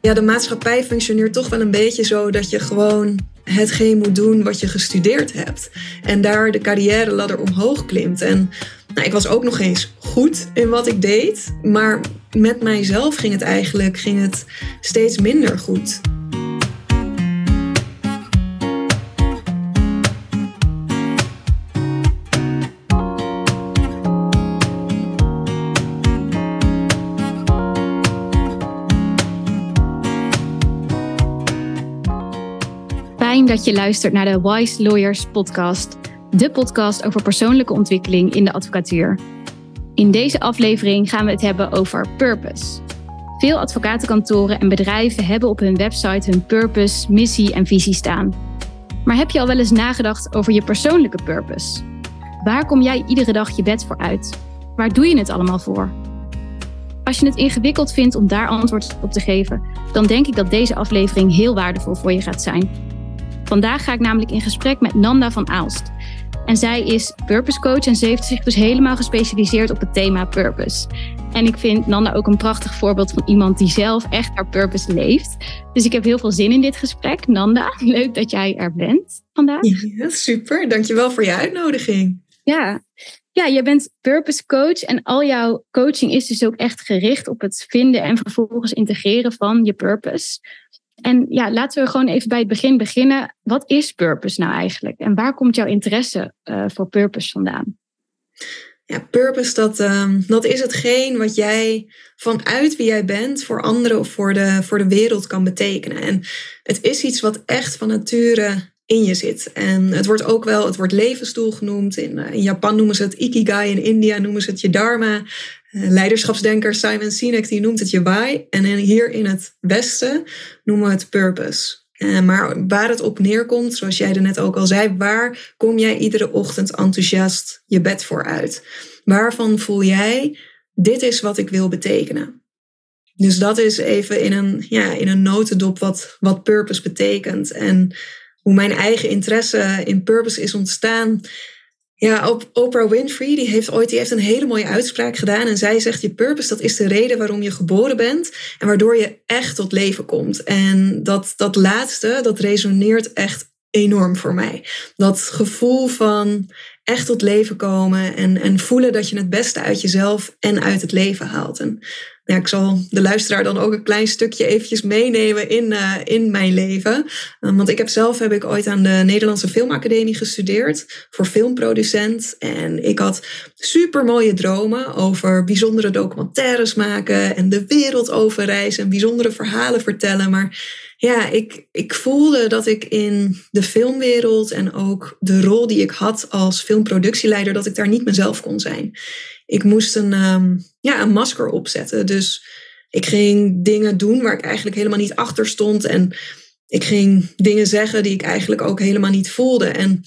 Ja, de maatschappij functioneert toch wel een beetje zo dat je gewoon hetgeen moet doen wat je gestudeerd hebt. En daar de carrière ladder omhoog klimt. En nou, ik was ook nog eens goed in wat ik deed. Maar met mijzelf ging het eigenlijk ging het steeds minder goed. Dat je luistert naar de Wise Lawyers podcast, de podcast over persoonlijke ontwikkeling in de advocatuur. In deze aflevering gaan we het hebben over purpose. Veel advocatenkantoren en bedrijven hebben op hun website hun purpose, missie en visie staan. Maar heb je al wel eens nagedacht over je persoonlijke purpose? Waar kom jij iedere dag je bed voor uit? Waar doe je het allemaal voor? Als je het ingewikkeld vindt om daar antwoord op te geven, dan denk ik dat deze aflevering heel waardevol voor je gaat zijn. Vandaag ga ik namelijk in gesprek met Nanda van Aalst. En zij is purpose coach en ze heeft zich dus helemaal gespecialiseerd op het thema purpose. En ik vind Nanda ook een prachtig voorbeeld van iemand die zelf echt haar purpose leeft. Dus ik heb heel veel zin in dit gesprek. Nanda, leuk dat jij er bent vandaag. Ja, super. Dankjewel voor je uitnodiging. Ja. Ja, je bent purpose coach en al jouw coaching is dus ook echt gericht op het vinden en vervolgens integreren van je purpose. En ja, laten we gewoon even bij het begin beginnen. Wat is purpose nou eigenlijk? En waar komt jouw interesse uh, voor purpose vandaan? Ja, purpose, dat, uh, dat is hetgeen wat jij vanuit wie jij bent voor anderen of voor de, voor de wereld kan betekenen. En het is iets wat echt van nature in je zit. En het wordt ook wel, het wordt levensdoel genoemd. In, in Japan noemen ze het ikigai, in India noemen ze het je dharma. Eh, leiderschapsdenker Simon Sinek die noemt het je why. En hier in het Westen noemen we het purpose. Uh, maar waar het op neerkomt, zoals jij er net ook al zei, waar kom jij iedere ochtend enthousiast je bed voor uit? Waarvan voel jij, dit is wat ik wil betekenen? Dus dat is even in een, ja, in een notendop wat, wat purpose betekent. En hoe mijn eigen interesse in purpose is ontstaan. Ja, Oprah Winfrey die heeft ooit die heeft een hele mooie uitspraak gedaan. En zij zegt: Je purpose, dat is de reden waarom je geboren bent. En waardoor je echt tot leven komt. En dat, dat laatste, dat resoneert echt enorm voor mij. Dat gevoel van echt tot leven komen en, en voelen dat je het beste uit jezelf en uit het leven haalt. En ja, ik zal de luisteraar dan ook een klein stukje eventjes meenemen in, uh, in mijn leven. Uh, want ik heb zelf heb ik ooit aan de Nederlandse Filmacademie gestudeerd voor filmproducent. En ik had super mooie dromen over bijzondere documentaires maken en de wereld overreizen en bijzondere verhalen vertellen. Maar ja, ik, ik voelde dat ik in de filmwereld en ook de rol die ik had als filmproductieleider, dat ik daar niet mezelf kon zijn ik moest een, um, ja, een masker opzetten. Dus ik ging dingen doen waar ik eigenlijk helemaal niet achter stond. En ik ging dingen zeggen die ik eigenlijk ook helemaal niet voelde. En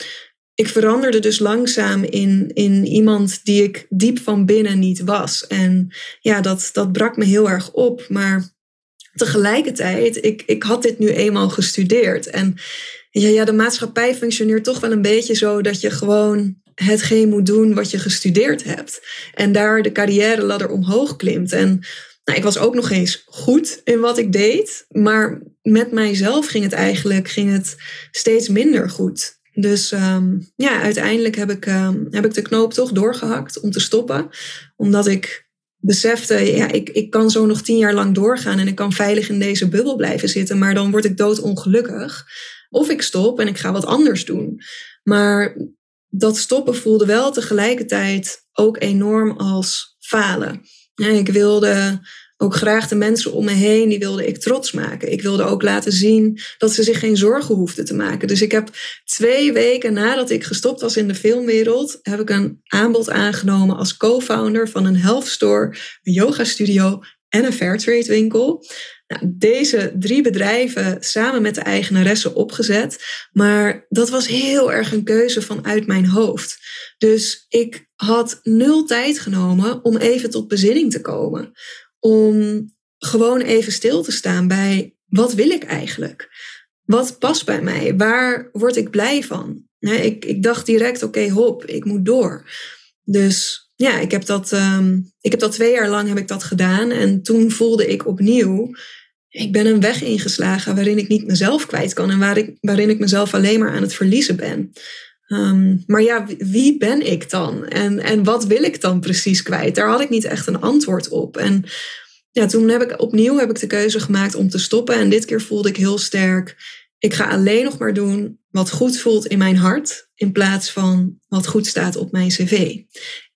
ik veranderde dus langzaam in, in iemand die ik diep van binnen niet was. En ja, dat, dat brak me heel erg op. Maar tegelijkertijd, ik, ik had dit nu eenmaal gestudeerd. En ja, ja, de maatschappij functioneert toch wel een beetje zo dat je gewoon hetgeen moet doen wat je gestudeerd hebt. En daar de carrière ladder omhoog klimt. En nou, ik was ook nog eens goed in wat ik deed. Maar met mijzelf ging het eigenlijk ging het steeds minder goed. Dus um, ja, uiteindelijk heb ik, um, heb ik de knoop toch doorgehakt om te stoppen. Omdat ik besefte, ja, ik, ik kan zo nog tien jaar lang doorgaan en ik kan veilig in deze bubbel blijven zitten, maar dan word ik doodongelukkig. Of ik stop en ik ga wat anders doen. Maar dat stoppen voelde wel tegelijkertijd ook enorm als falen. ik wilde ook graag de mensen om me heen, die wilde ik trots maken. Ik wilde ook laten zien dat ze zich geen zorgen hoefden te maken. Dus ik heb twee weken nadat ik gestopt was in de filmwereld, heb ik een aanbod aangenomen als co-founder van een health store, een yoga studio en een fairtrade winkel. Nou, deze drie bedrijven samen met de eigenaressen opgezet. Maar dat was heel erg een keuze vanuit mijn hoofd. Dus ik had nul tijd genomen om even tot bezinning te komen. Om gewoon even stil te staan bij wat wil ik eigenlijk? Wat past bij mij? Waar word ik blij van? ik, ik dacht direct, oké, hop, ik moet door. Dus ja, ik heb, dat, um, ik heb dat twee jaar lang heb ik dat gedaan. En toen voelde ik opnieuw, ik ben een weg ingeslagen waarin ik niet mezelf kwijt kan en waar ik, waarin ik mezelf alleen maar aan het verliezen ben. Ehm, maar ja, wie ben ik dan? En, en wat wil ik dan precies kwijt? Daar had ik niet echt een antwoord op. En ja, toen heb ik opnieuw heb ik de keuze gemaakt om te stoppen. En dit keer voelde ik heel sterk, ik ga alleen nog maar doen wat goed voelt in mijn hart, in plaats van wat goed staat op mijn cv.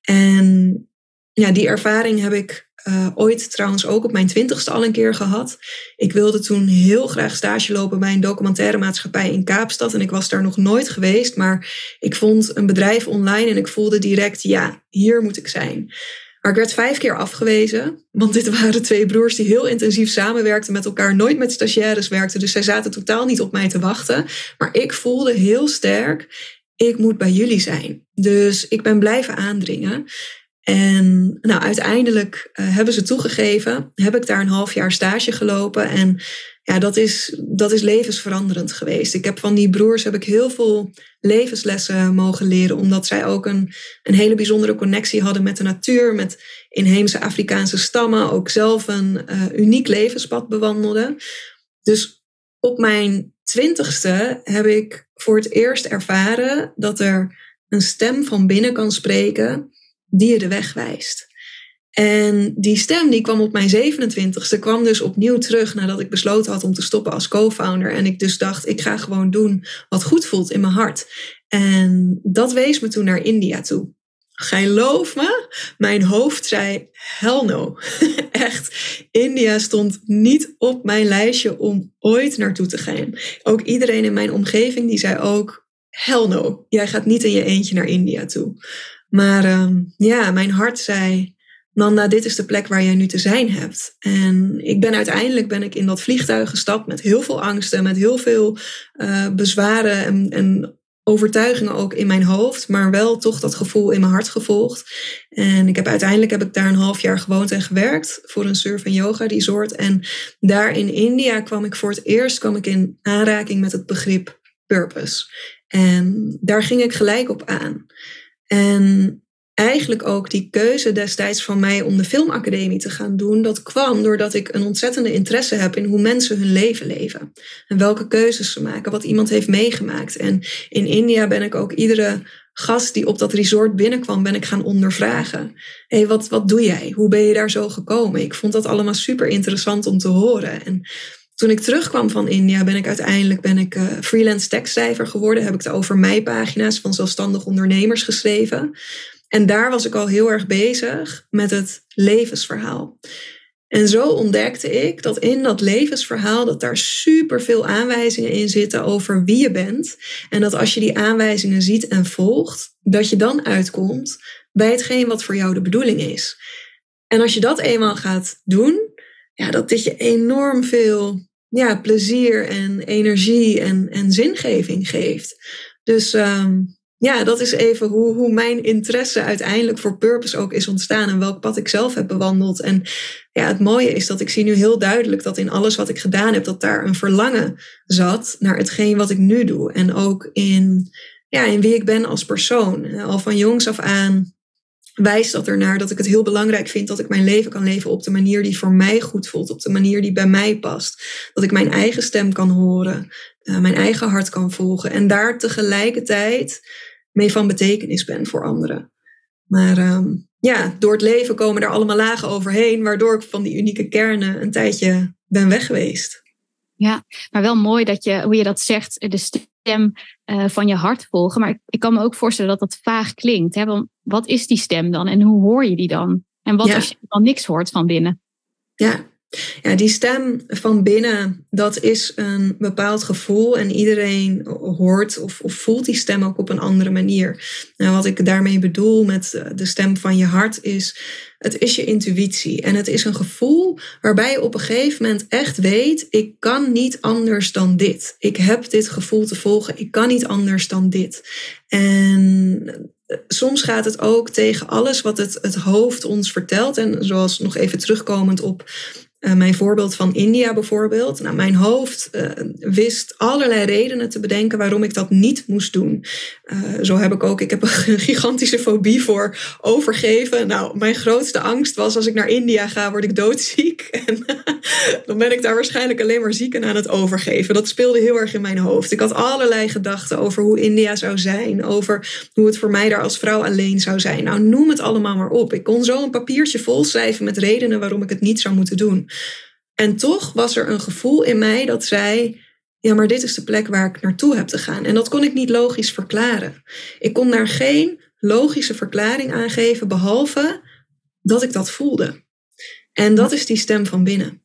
En ja, die ervaring heb ik uh, ooit trouwens ook op mijn twintigste al een keer gehad. Ik wilde toen heel graag stage lopen bij een documentaire maatschappij in Kaapstad. En ik was daar nog nooit geweest. Maar ik vond een bedrijf online en ik voelde direct, ja, hier moet ik zijn. Maar ik werd vijf keer afgewezen. Want dit waren twee broers die heel intensief samenwerkten met elkaar. Nooit met stagiaires werkten. Dus zij zaten totaal niet op mij te wachten. Maar ik voelde heel sterk, ik moet bij jullie zijn. Dus ik ben blijven aandringen. En nou, uiteindelijk uh, hebben ze toegegeven, heb ik daar een half jaar stage gelopen. En ja, dat is, dat is levensveranderend geweest. Ik heb van die broers heb ik heel veel levenslessen mogen leren, omdat zij ook een, een hele bijzondere connectie hadden met de natuur, met inheemse Afrikaanse stammen, ook zelf een uh, uniek levenspad bewandelden. Dus op mijn twintigste heb ik voor het eerst ervaren dat er een stem van binnen kan spreken die je de weg wijst. En die stem die kwam op mijn 27ste, kwam dus opnieuw terug nadat ik besloten had om te stoppen als co-founder. En ik dus dacht, ik ga gewoon doen wat goed voelt in mijn hart. En dat wees me toen naar India toe. Geloof me, mijn hoofd zei hell no. Echt, India stond niet op mijn lijstje om ooit naartoe te gaan. Ook iedereen in mijn omgeving die zei ook hell no. Jij gaat niet in je eentje naar India toe. Maar uh, ja, mijn hart zei, Nanda, dit is de plek waar jij nu te zijn hebt. En ik ben uiteindelijk ben ik in dat vliegtuig gestapt met heel veel angsten, met heel veel uh, bezwaren en, en overtuigingen ook in mijn hoofd, maar wel toch dat gevoel in mijn hart gevolgd. En ik heb uiteindelijk heb ik daar een half jaar gewoond en gewerkt voor een surf en yoga resort. En daar in India kwam ik voor het eerst kwam ik in aanraking met het begrip purpose. En daar ging ik gelijk op aan. En eigenlijk ook die keuze destijds van mij om de filmacademie te gaan doen, dat kwam doordat ik een ontzettende interesse heb in hoe mensen hun leven leven. En welke keuzes ze maken, wat iemand heeft meegemaakt. En in India ben ik ook iedere gast die op dat resort binnenkwam, ben ik gaan ondervragen. Hé, hey, wat, wat doe jij? Hoe ben je daar zo gekomen? Ik vond dat allemaal super interessant om te horen. En toen ik terugkwam van India, ben ik uiteindelijk ben ik, uh, freelance tekstschrijver geworden. Heb ik de over mij pagina's van zelfstandig ondernemers geschreven. En daar was ik al heel erg bezig met het levensverhaal. En zo ontdekte ik dat in dat levensverhaal dat daar super veel aanwijzingen in zitten over wie je bent. En dat als je die aanwijzingen ziet en volgt, dat je dan uitkomt bij hetgeen wat voor jou de bedoeling is. En als je dat eenmaal gaat doen, ja, dat dit je enorm veel ja, plezier en energie en, en zingeving geeft. Dus um, ja, dat is even hoe, hoe mijn interesse uiteindelijk voor purpose ook is ontstaan en welk pad ik zelf heb bewandeld. En ja, het mooie is dat ik zie nu heel duidelijk dat in alles wat ik gedaan heb, dat daar een verlangen zat naar hetgeen wat ik nu doe. En ook in, ja, in wie ik ben als persoon. Al van jongs af aan wijst dat ernaar dat ik het heel belangrijk vind dat ik mijn leven kan leven op de manier die voor mij goed voelt, op de manier die bij mij past. Dat ik mijn eigen stem kan horen, uh, mijn eigen hart kan volgen en daar tegelijkertijd mee van betekenis ben voor anderen. Maar um, ja, door het leven komen er allemaal lagen overheen, waardoor ik van die unieke kernen een tijdje ben weg geweest. Ja, maar wel mooi dat je, hoe je dat zegt, de stem uh, van je hart volgen. Maar ik, ik, kan me ook voorstellen dat dat vaag klinkt. Hè? Want wat is die stem dan en hoe hoor je die dan? En wat als je dan niks hoort van binnen? Ja, ja, die stem van binnen, dat is een bepaald gevoel en iedereen hoort of, of, voelt die stem ook op een andere manier. Nou, wat ik daarmee bedoel met eh, de stem van je hart is, het is je intuïtie en het is een gevoel waarbij je op een gegeven moment echt weet, ik kan niet anders dan dit. Ik heb dit gevoel te volgen, ik kan niet anders dan dit. En soms gaat het ook tegen alles wat het, het hoofd ons vertelt. En zoals nog even terugkomend op Uh, mijn voorbeeld van India bijvoorbeeld. Nou, mijn hoofd uh, wist allerlei redenen te bedenken waarom ik dat niet moest doen. Uh, zo heb ik ook, ik heb een gigantische fobie voor overgeven. Nou, mijn grootste angst was als ik naar India ga, word ik doodziek. En dan ben ik daar waarschijnlijk alleen maar ziek en aan het overgeven. Dat speelde heel erg in mijn hoofd. Ik had allerlei gedachten over hoe India zou zijn, over hoe het voor mij daar als vrouw alleen zou zijn. Nou, noem het allemaal maar op. Ik kon zo een papiertje volschrijven met redenen waarom ik het niet zou moeten doen. En toch was er een gevoel in mij dat zei: ja, maar dit is de plek waar ik naartoe heb te gaan. En dat kon ik niet logisch verklaren. Ik kon daar geen logische verklaring aan geven, behalve dat ik dat voelde. En dat is die stem van binnen.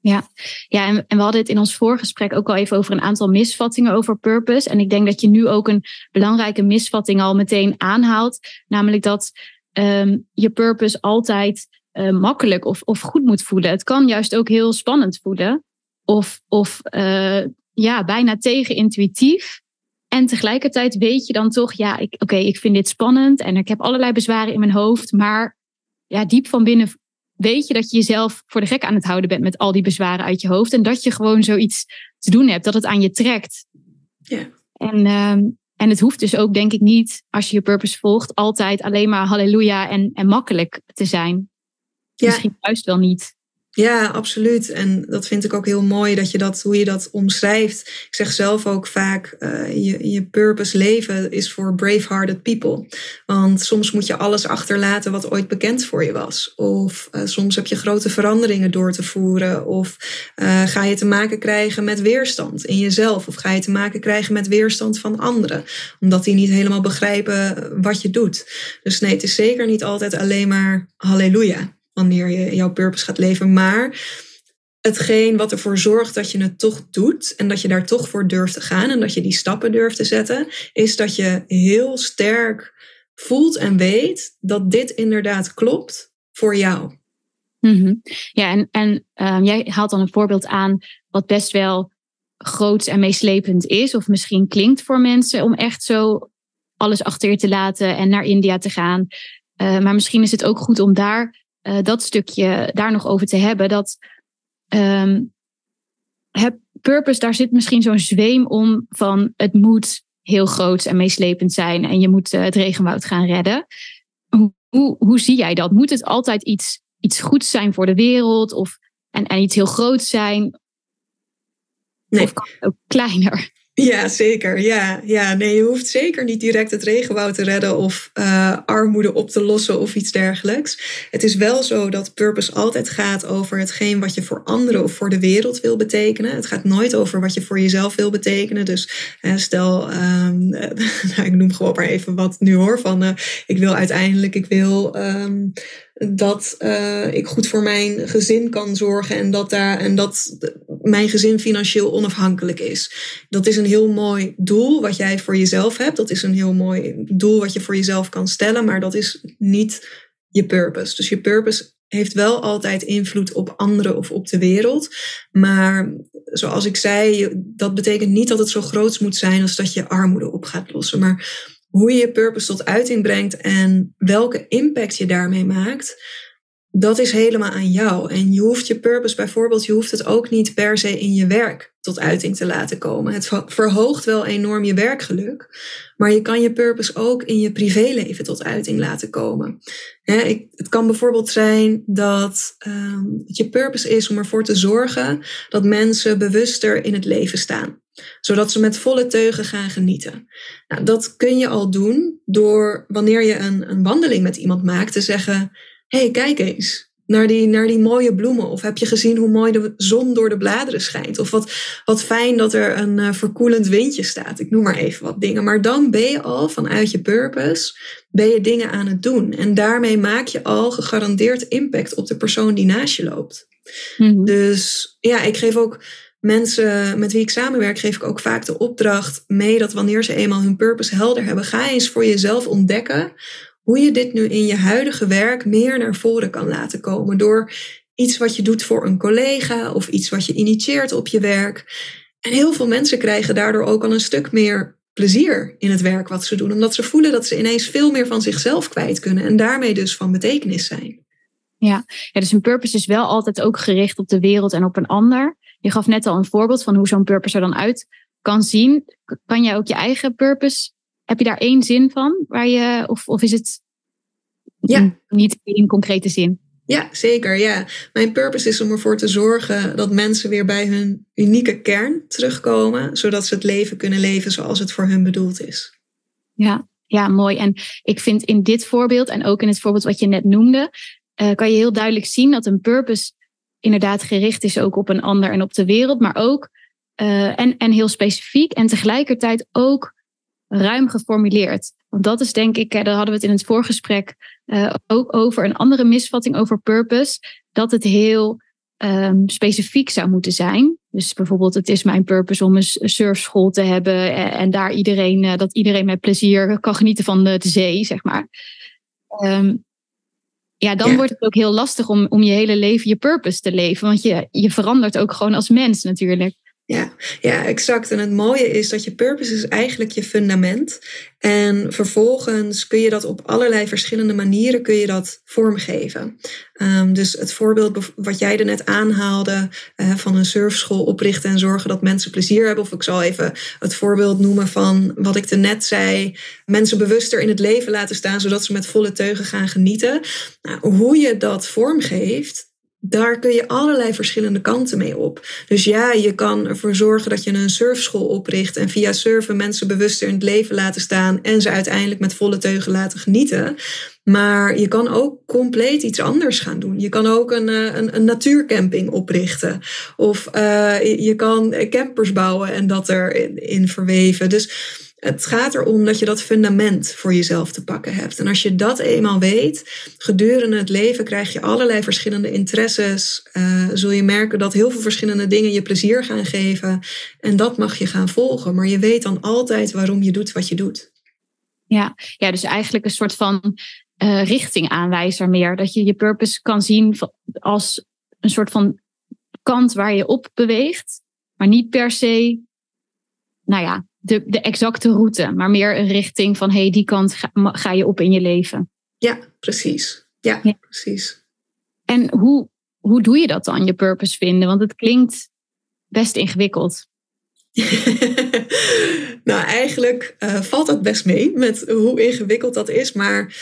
Ja, ja en, we hadden het in ons voorgesprek ook al even over een aantal misvattingen over purpose. En ik denk dat je nu ook een belangrijke misvatting al meteen aanhaalt. Namelijk dat um, je purpose altijd uh, makkelijk of, of goed moet voelen. Het kan juist ook heel spannend voelen. Of, of uh, ja, bijna tegen-intuïtief. En tegelijkertijd weet je dan toch, ja, oké, okay, ik vind dit spannend en ik heb allerlei bezwaren in mijn hoofd. Maar ja, diep van binnen weet je dat je jezelf voor de gek aan het houden bent met al die bezwaren uit je hoofd. En dat je gewoon zoiets te doen hebt, dat het aan je trekt. Ja. En, uh, en het hoeft dus ook, denk ik, niet, als je je purpose volgt, altijd alleen maar halleluja en, en makkelijk te zijn. Ja. Misschien juist wel niet. Ja, absoluut. En dat vind ik ook heel mooi dat je dat, hoe je dat omschrijft. Ik zeg zelf ook vaak, uh, je, je purpose leven is voor brave-hearted people. Want soms moet je alles achterlaten wat ooit bekend voor je was. Of uh, soms heb je grote veranderingen door te voeren. Of uh, ga je te maken krijgen met weerstand in jezelf. Of ga je te maken krijgen met weerstand van anderen. Omdat die niet helemaal begrijpen wat je doet. Dus nee, het is zeker niet altijd alleen maar halleluja wanneer je jouw purpose gaat leven. Maar hetgeen wat ervoor zorgt dat je het toch doet en dat je daar toch voor durft te gaan en dat je die stappen durft te zetten, is dat je heel sterk voelt en weet dat dit inderdaad klopt voor jou. Mm-hmm. Ja, en, en um, jij haalt dan een voorbeeld aan wat best wel groots en meeslepend is, of misschien klinkt voor mensen om echt zo alles achter je te laten en naar India te gaan. Uh, maar misschien is het ook goed om daar uh, dat stukje daar nog over te hebben. Dat um, heb purpose, daar zit misschien zo'n zweem om van het moet heel groot en meeslepend zijn en je moet uh, het regenwoud gaan redden. Hoe, hoe, hoe, zie jij dat? Moet het altijd iets, iets goeds zijn voor de wereld of, en, en iets heel groots zijn? Nee. Of kan het ook kleiner? Ja, zeker. Ja, ja, nee, je hoeft zeker niet direct het regenwoud te redden of uh, armoede op te lossen of iets dergelijks. Het is wel zo dat purpose altijd gaat over hetgeen wat je voor anderen of voor de wereld wil betekenen. Het gaat nooit over wat je voor jezelf wil betekenen. Dus stel, um, nou, ik noem gewoon maar even wat nu hoor, van uh, ik wil uiteindelijk, ik wil um, dat uh, ik goed voor mijn gezin kan zorgen en dat, daar, en dat mijn gezin financieel onafhankelijk is. Dat is een heel mooi doel wat jij voor jezelf hebt. Dat is een heel mooi doel wat je voor jezelf kan stellen, maar dat is niet je purpose. Dus je purpose heeft wel altijd invloed op anderen of op de wereld. Maar zoals ik zei, dat betekent niet dat het zo groot moet zijn als dat je armoede op gaat lossen. Maar hoe je je purpose tot uiting brengt en welke impact je daarmee maakt, dat is helemaal aan jou. En je hoeft je purpose bijvoorbeeld, je hoeft het ook niet per se in je werk tot uiting te laten komen. Het verhoogt wel enorm je werkgeluk, maar je kan je purpose ook in je privéleven tot uiting laten komen. het kan bijvoorbeeld zijn dat um, het je purpose is om ervoor te zorgen dat mensen bewuster in het leven staan zodat ze met volle teugen gaan genieten. Nou, dat kun je al doen door wanneer je een, een wandeling met iemand maakt te zeggen: hey, kijk eens. Naar die, naar die mooie bloemen. Of heb je gezien hoe mooi de zon door de bladeren schijnt? Of wat, wat fijn dat er een uh, verkoelend windje staat. Ik noem maar even wat dingen. Maar dan ben je al vanuit je purpose, ben je dingen aan het doen. En daarmee maak je al gegarandeerd impact op de persoon die naast je loopt. Mm-hmm. Dus ja, ik geef ook mensen met wie ik samenwerk, geef ik ook vaak de opdracht mee dat wanneer ze eenmaal hun purpose helder hebben, ga eens voor jezelf ontdekken hoe je dit nu in je huidige werk meer naar voren kan laten komen. Door iets wat je doet voor een collega of iets wat je initieert op je werk. En heel veel mensen krijgen daardoor ook al een stuk meer plezier in het werk wat ze doen, omdat ze voelen dat ze ineens veel meer van zichzelf kwijt kunnen en daarmee dus van betekenis zijn. Ja. ja, dus een purpose is wel altijd ook gericht op de wereld en op een ander. Je gaf net al een voorbeeld van hoe zo'n purpose er dan uit kan zien. Kan jij ook je eigen purpose, heb je daar één zin van? Waar je, of, of is het ja. niet in concrete zin? Ja, zeker. Ja. Mijn purpose is om ervoor te zorgen dat mensen weer bij hun unieke kern terugkomen, zodat ze het leven kunnen leven zoals het voor hun bedoeld is. Ja, ja, mooi. En ik vind in dit voorbeeld en ook in het voorbeeld wat je net noemde, uh, kan je heel duidelijk zien dat een purpose inderdaad gericht is ook op een ander en op de wereld, maar ook uh, en, en heel specifiek en tegelijkertijd ook ruim geformuleerd. Want dat is denk ik, daar hadden we het in het voorgesprek uh, ook over een andere misvatting over purpose, dat het heel um, specifiek zou moeten zijn. Dus bijvoorbeeld, het is mijn purpose om een surfschool te hebben en, daar iedereen, uh, dat iedereen met plezier kan genieten van de, zee, zeg maar. Um, ja, dan wordt het ook heel lastig om, om je hele leven je purpose te leven. Want je, je verandert ook gewoon als mens natuurlijk. Ja, ja, exact. En het mooie is dat je purpose is eigenlijk je fundament. En vervolgens kun je dat op allerlei verschillende manieren kun je dat vormgeven. Um, dus het voorbeeld wat jij er net aanhaalde uh, van een surfschool oprichten en zorgen dat mensen plezier hebben. Of ik zal even het voorbeeld noemen van wat ik er net zei. Mensen bewuster in het leven laten staan zodat ze met volle teugen gaan genieten. Nou, hoe je dat vormgeeft, daar kun je allerlei verschillende kanten mee op. Dus ja, je kan ervoor zorgen dat je een surfschool opricht en via surfen mensen bewuster in het leven laten staan en ze uiteindelijk met volle teugen laten genieten. Maar je kan ook compleet iets anders gaan doen. Je kan ook een, eh, een, een natuurcamping oprichten. Of uh, je kan campers bouwen en dat erin in verweven. Dus het gaat erom dat je dat fundament voor jezelf te pakken hebt. En als je dat eenmaal weet, gedurende het leven krijg je allerlei verschillende interesses. Uh, zul je merken dat heel veel verschillende dingen je plezier gaan geven. En dat mag je gaan volgen. Maar je weet dan altijd waarom je doet wat je doet. Ja, ja dus eigenlijk een soort van uh, richtingaanwijzer meer. Dat je je purpose kan zien als een soort van kant waar je op beweegt. Maar niet per se, nou ja, de, de exacte route, maar meer een richting van hey, die kant ga, ga je op in je leven. Ja, precies. Ja, precies. En hoe, hoe doe je dat dan, je purpose vinden? Want het klinkt best ingewikkeld. nou, eigenlijk uh, valt dat best mee met hoe ingewikkeld dat is. Maar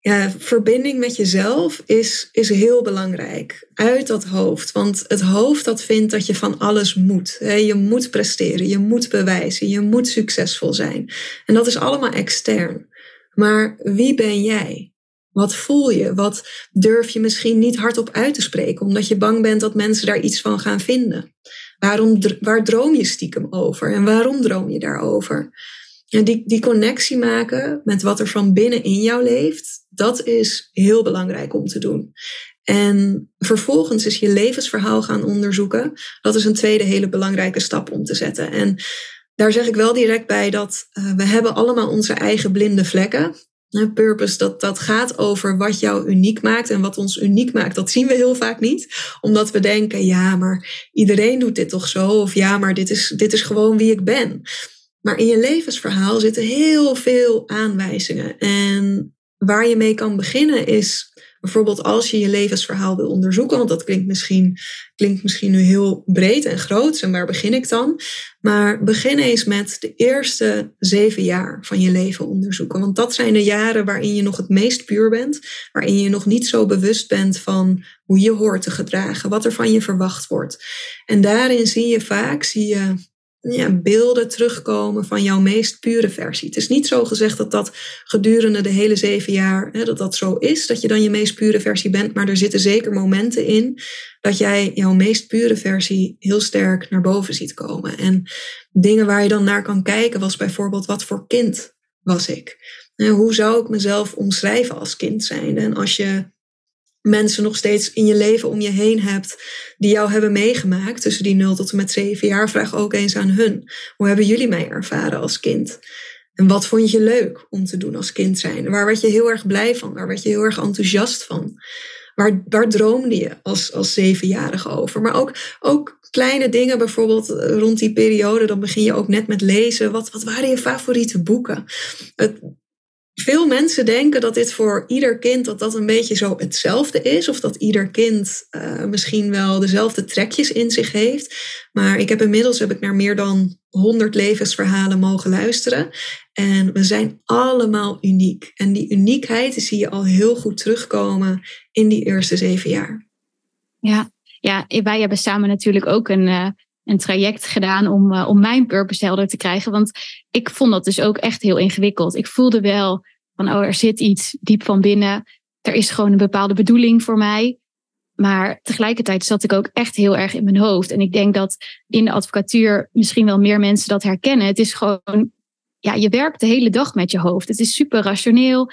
ja, verbinding met jezelf is, is heel belangrijk. Uit dat hoofd. Want het hoofd dat vindt dat je van alles moet. Je moet presteren, je moet bewijzen, je moet succesvol zijn. En dat is allemaal extern. Maar wie ben jij? Wat voel je? Wat durf je misschien niet hardop uit te spreken, omdat je bang bent dat mensen daar iets van gaan vinden? Waarom, waar droom je stiekem over en waarom droom je daarover? En die, die connectie maken met wat er van binnen in jou leeft, dat is heel belangrijk om te doen. En vervolgens is je levensverhaal gaan onderzoeken. Dat is een tweede hele belangrijke stap om te zetten. En daar zeg ik wel direct bij dat uh, we hebben allemaal onze eigen blinde vlekken. Purpose, dat, dat gaat over wat jou uniek maakt. En wat ons uniek maakt, dat zien we heel vaak niet. Omdat we denken, ja, maar iedereen doet dit toch zo? Of ja, maar dit is, dit is gewoon wie ik ben. Maar in je levensverhaal zitten heel veel aanwijzingen. En waar je mee kan beginnen is bijvoorbeeld als je je levensverhaal wil onderzoeken, want dat klinkt misschien, klinkt misschien nu heel breed en groot. En waar begin ik dan? Maar begin eens met de eerste zeven jaar van je leven onderzoeken. Want dat zijn de jaren waarin je nog het meest puur bent, waarin je nog niet zo bewust bent van hoe je hoort te gedragen, wat er van je verwacht wordt. En daarin zie je vaak, zie je ja, beelden terugkomen van jouw meest pure versie. Het is niet zo gezegd dat dat gedurende de hele zeven jaar hè, dat dat zo is, dat je dan je meest pure versie bent, maar er zitten zeker momenten in dat jij jouw meest pure versie heel sterk naar boven ziet komen. En dingen waar je dan naar kan kijken was bijvoorbeeld wat voor kind was ik? Hoe zou ik mezelf omschrijven als kind zijn? En als je mensen nog steeds in je leven om je heen hebt die jou hebben meegemaakt tussen die 0 tot en met 7 jaar, vraag ook eens aan hun. Hoe hebben jullie mij ervaren als kind? En wat vond je leuk om te doen als kind zijn? Waar werd je heel erg blij van? Waar werd je heel erg enthousiast van? Waar, waar droomde je als, als zevenjarige over? Maar ook, ook kleine dingen, bijvoorbeeld eh, rond die periode, dan begin je ook net met lezen. Wat, wat waren je favoriete boeken? Het, veel mensen denken dat dit voor ieder kind dat dat een beetje zo hetzelfde is. Of dat ieder kind uh, misschien wel dezelfde trekjes in zich heeft. Maar ik heb inmiddels heb ik naar meer dan 100 levensverhalen mogen luisteren. En we zijn allemaal uniek. En die uniekheid zie je al heel goed terugkomen in die eerste zeven jaar. Ja, ja wij hebben samen natuurlijk ook een, uh, een traject gedaan om, uh, om mijn purpose helder te krijgen. Want ik vond dat dus ook echt heel ingewikkeld. Ik voelde wel van, oh, er zit iets diep van binnen. Er is gewoon een bepaalde bedoeling voor mij. Maar tegelijkertijd zat ik ook echt heel erg in mijn hoofd. En ik denk dat in de advocatuur misschien wel meer mensen dat herkennen. Het is gewoon, ja, je werkt de hele dag met je hoofd. Het is super rationeel.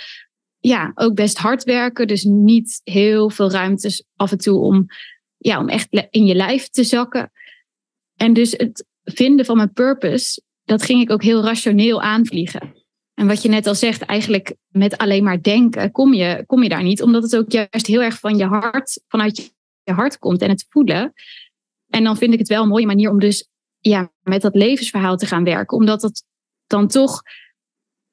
Ja, ook best hard werken. Dus niet heel veel ruimtes af en toe om, ja, om echt in je lijf te zakken. En dus het vinden van mijn purpose, dat ging ik ook heel rationeel aanvliegen. En wat je net al zegt, eigenlijk met alleen maar denken kom je, kom je daar niet, omdat het ook juist heel erg van je hart, vanuit je hart komt en het voelen. En dan vind ik het wel een mooie manier om dus ja, met dat levensverhaal te gaan werken, omdat het dan toch,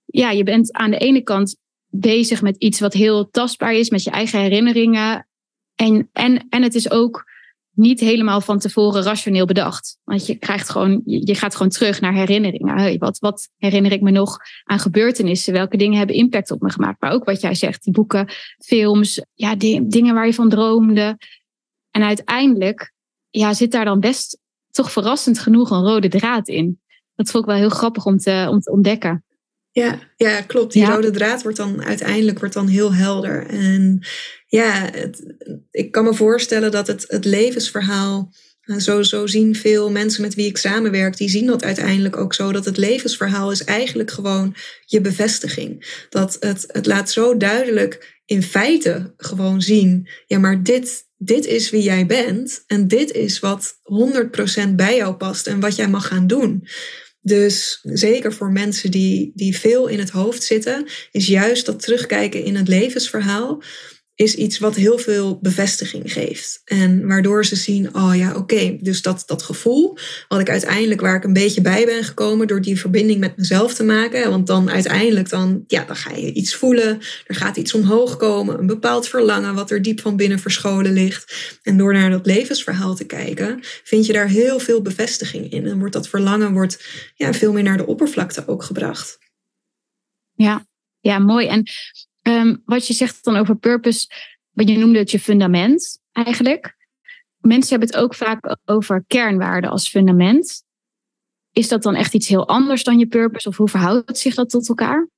ja, je bent aan de ene kant bezig met iets wat heel tastbaar is, met je eigen herinneringen. En, en, en het is ook niet helemaal van tevoren rationeel bedacht. Want je krijgt gewoon, je gaat gewoon terug naar herinneringen. Hey, wat, wat herinner ik me nog aan gebeurtenissen? Welke dingen hebben impact op me gemaakt? Maar ook wat jij zegt, die boeken, films, ja, dingen waar je van droomde. En uiteindelijk ja, zit daar dan best toch verrassend genoeg een rode draad in. Dat vond ik wel heel grappig om te, om te ontdekken. Ja, ja, klopt. Die rode draad wordt dan uiteindelijk wordt dan heel helder. En ja, ik kan me voorstellen dat het, het levensverhaal. Eh, zo, zo zien veel mensen met wie ik samenwerk, die zien dat uiteindelijk ook zo. Dat het levensverhaal is eigenlijk gewoon je bevestiging. Dat het, het laat zo duidelijk in feite gewoon zien. Ja, maar dit, dit is wie jij bent. En dit is wat 100% bij jou past en wat jij mag gaan doen. Dus zeker voor mensen die, die veel in het hoofd zitten, is juist dat terugkijken in het levensverhaal is iets wat heel veel bevestiging geeft. En waardoor ze zien, oh ja, oké, dus dat, dat gevoel, wat ik uiteindelijk waar ik een beetje bij ben gekomen door die verbinding met mezelf te maken. Want dan uiteindelijk dan, ja, dan ga je iets voelen, er gaat iets omhoog komen, een bepaald verlangen wat er diep van binnen verscholen ligt. En door naar dat levensverhaal te kijken, vind je daar heel veel bevestiging in. En wordt dat verlangen wordt, ja, veel meer naar de oppervlakte ook gebracht. Ja, ja, mooi. En Ehm, wat je zegt dan over purpose, wat je noemde het je fundament eigenlijk. Mensen hebben het ook vaak over kernwaarden als fundament. Is dat dan echt iets heel anders dan je purpose of hoe verhoudt zich dat tot elkaar?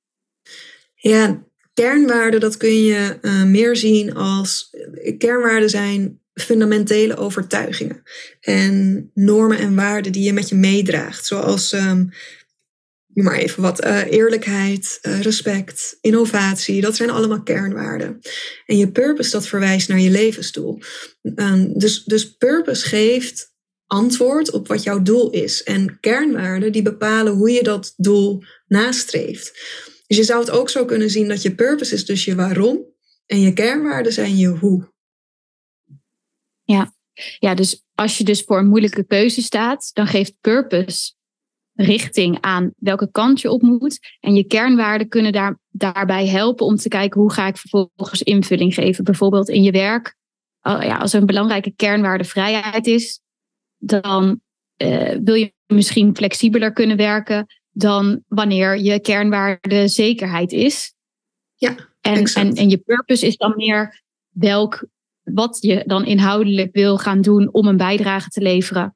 Ja, kernwaarden, dat kun je uh, meer zien als. Kernwaarden zijn fundamentele overtuigingen en normen en waarden die je met je meedraagt. Zoals um, maar even wat, uh, eerlijkheid, uh, respect, innovatie, dat zijn allemaal kernwaarden. En je purpose, dat verwijst naar je levensdoel. Um, dus, dus purpose geeft antwoord op wat jouw doel is. En kernwaarden, die bepalen hoe je dat doel nastreeft. Dus je zou het ook zo kunnen zien dat je purpose is dus je waarom. En je kernwaarden zijn je hoe. Ja. ja, dus als je dus voor een moeilijke keuze staat, dan geeft purpose richting aan welke kant je op moet. En je kernwaarden kunnen daar, daarbij helpen om te kijken hoe ga ik vervolgens invulling geven. Bijvoorbeeld in je werk. Ja, als er een belangrijke kernwaarde vrijheid is, dan uh, wil je misschien flexibeler kunnen werken dan wanneer je kernwaarde zekerheid is. Ja, en, en, en je purpose is dan meer welk, wat je dan inhoudelijk wil gaan doen om een bijdrage te leveren.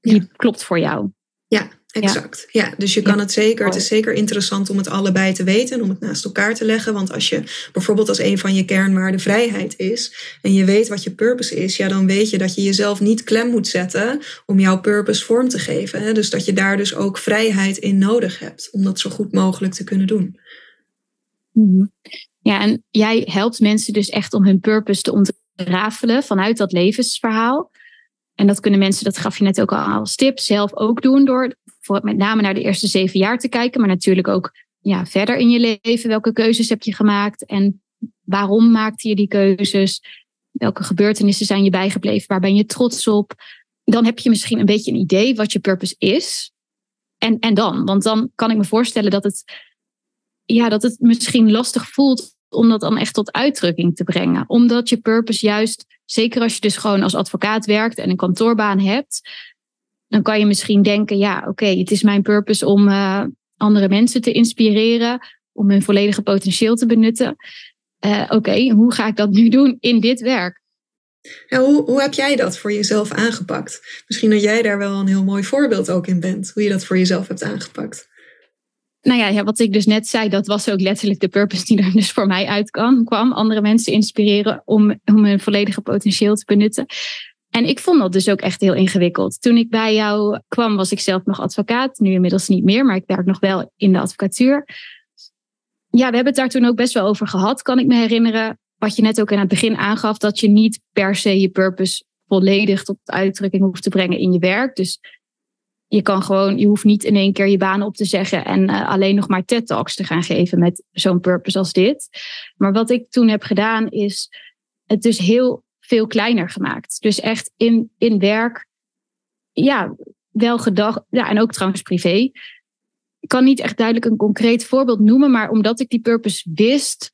Die klopt voor jou. Ja, Exact. Ja. dus je kan het zeker. Het is zeker interessant om het allebei te weten en om het naast elkaar te leggen. Want als je bijvoorbeeld als een van je kernwaarden vrijheid is en je weet wat je purpose is, ja, dan weet je dat je jezelf niet klem moet zetten om jouw purpose vorm te geven. Hè? Dus dat je daar dus ook vrijheid in nodig hebt om dat zo goed mogelijk te kunnen doen. Mhm. Ja, en jij helpt mensen dus echt om hun purpose te ontrafelen vanuit dat levensverhaal. En dat kunnen mensen, dat gaf je net ook al als tip, zelf ook doen door voor met name naar de eerste zeven jaar te kijken, maar natuurlijk ook ja, verder in je leven. Welke keuzes heb je gemaakt en waarom maakte je die keuzes? Welke gebeurtenissen zijn je bijgebleven? Waar ben je trots op? Dan heb je misschien een beetje een idee wat je purpose is. En, en dan? Want dan kan ik me voorstellen dat het ja, dat het misschien lastig voelt om dat dan echt tot uitdrukking te brengen. Omdat je purpose juist, zeker als je dus gewoon als advocaat werkt en een kantoorbaan hebt, dan kan je misschien denken, ja, oké, het is mijn purpose om uh, andere mensen te inspireren, om hun volledige potentieel te benutten. Uh, oké, hoe ga ik dat nu doen in dit werk? Ja, hoe, hoe heb jij dat voor jezelf aangepakt? Misschien dat jij daar wel een heel mooi voorbeeld ook in bent, hoe je dat voor jezelf hebt aangepakt. Nou ja, ja, wat ik dus net zei, dat was ook letterlijk de purpose die er dus voor mij uit kwam. Andere mensen inspireren om, om hun volledige potentieel te benutten. En ik vond dat dus ook echt heel ingewikkeld. Toen ik bij jou kwam, was ik zelf nog advocaat. Nu inmiddels niet meer, maar ik werk nog wel in de advocatuur. Ja, we hebben het daar toen ook best wel over gehad, kan ik me herinneren. Wat je net ook in het begin aangaf, dat je niet per se je purpose volledig tot uitdrukking hoeft te brengen in je werk. Dus je kan gewoon, je hoeft niet in één keer je baan op te zeggen en uh, alleen nog maar TED Talks te gaan geven met zo'n purpose als dit. Maar wat ik toen heb gedaan, is het dus heel veel kleiner gemaakt. Dus echt in, in werk, ja, wel gedacht, ja, en ook trouwens privé. Ik kan niet echt duidelijk een concreet voorbeeld noemen, maar omdat ik die purpose wist,